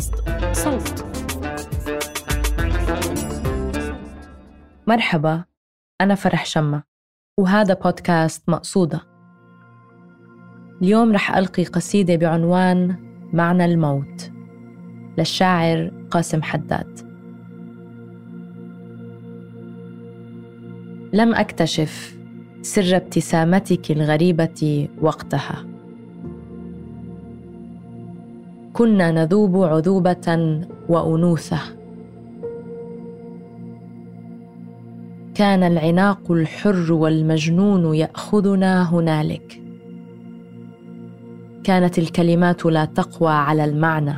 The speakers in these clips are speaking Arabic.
بودكاست صوت. مرحبا أنا فرح شمة وهذا بودكاست مقصودة. اليوم رح ألقي قصيدة بعنوان معنى الموت للشاعر قاسم حداد. لم أكتشف سر ابتسامتك الغريبة وقتها. كنا نذوب عذوبة وأنوثة. كان العناق الحر والمجنون يأخذنا هنالك. كانت الكلمات لا تقوى على المعنى.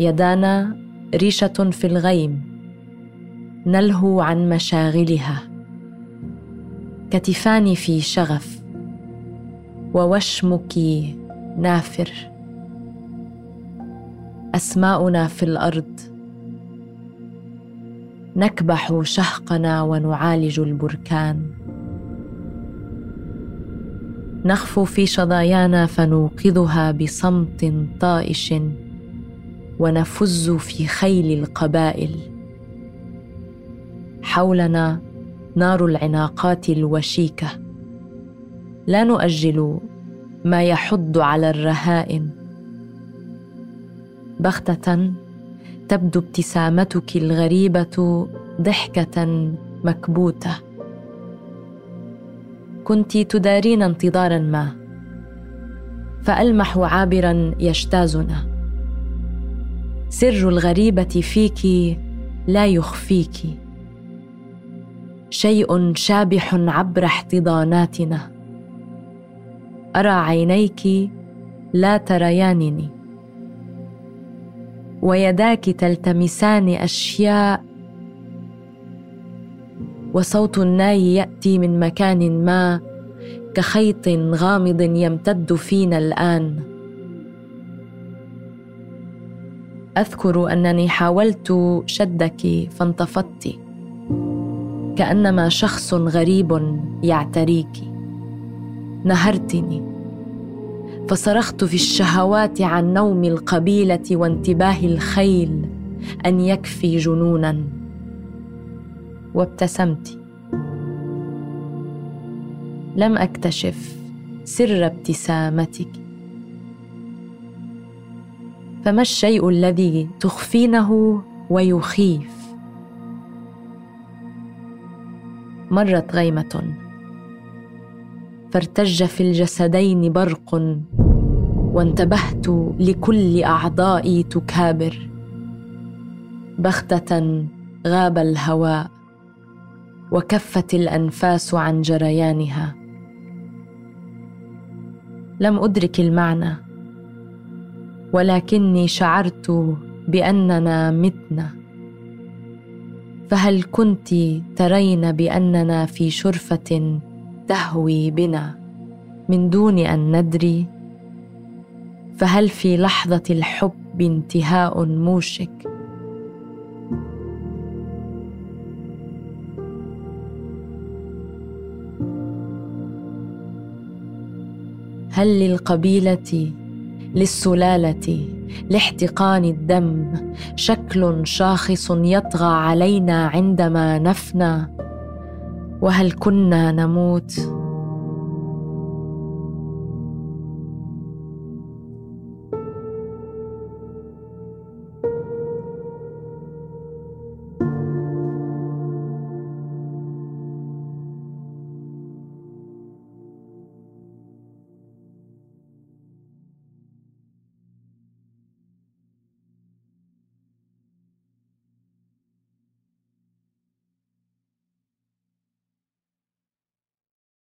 يدانا ريشة في الغيم. نلهو عن مشاغلها. كتفان في شغف. ووشمك نافر. أسماؤنا في الأرض. نكبح شهقنا ونعالج البركان. نخفو في شظايانا فنوقظها بصمت طائش. ونفز في خيل القبائل. حولنا نار العناقات الوشيكة. لا نؤجل ما يحض على الرهائن. بغتة تبدو ابتسامتك الغريبة ضحكة مكبوتة. كنت تدارين انتظارا ما فألمح عابرا يجتازنا. سر الغريبة فيك لا يخفيك. شيء شابح عبر احتضاناتنا. أرى عينيك لا تريانني. ويداك تلتمسان أشياء وصوت الناي يأتي من مكان ما كخيط غامض يمتد فينا الآن. أذكر أنني حاولت شدك فانتفضت كأنما شخص غريب يعتريكِ. نهرتني. فصرخت في الشهوات عن نوم القبيلة وانتباه الخيل أن يكفي جنونا. وابتسمت. لم أكتشف سر ابتسامتك. فما الشيء الذي تخفينه ويخيف؟ مرت غيمة. فارتج في الجسدين برق وانتبهت لكل اعضائي تكابر بغتة غاب الهواء وكفت الأنفاس عن جريانها. لم أدرك المعنى ولكني شعرت بأننا متنا فهل كنت ترين بأننا في شرفة تهوي بنا من دون أن ندري؟ فهل في لحظة الحب انتهاء موشك؟ هل للقبيلة للسلالة لاحتقان الدم شكل شاخص يطغى علينا عندما نفنى؟ وهل كنا نموت؟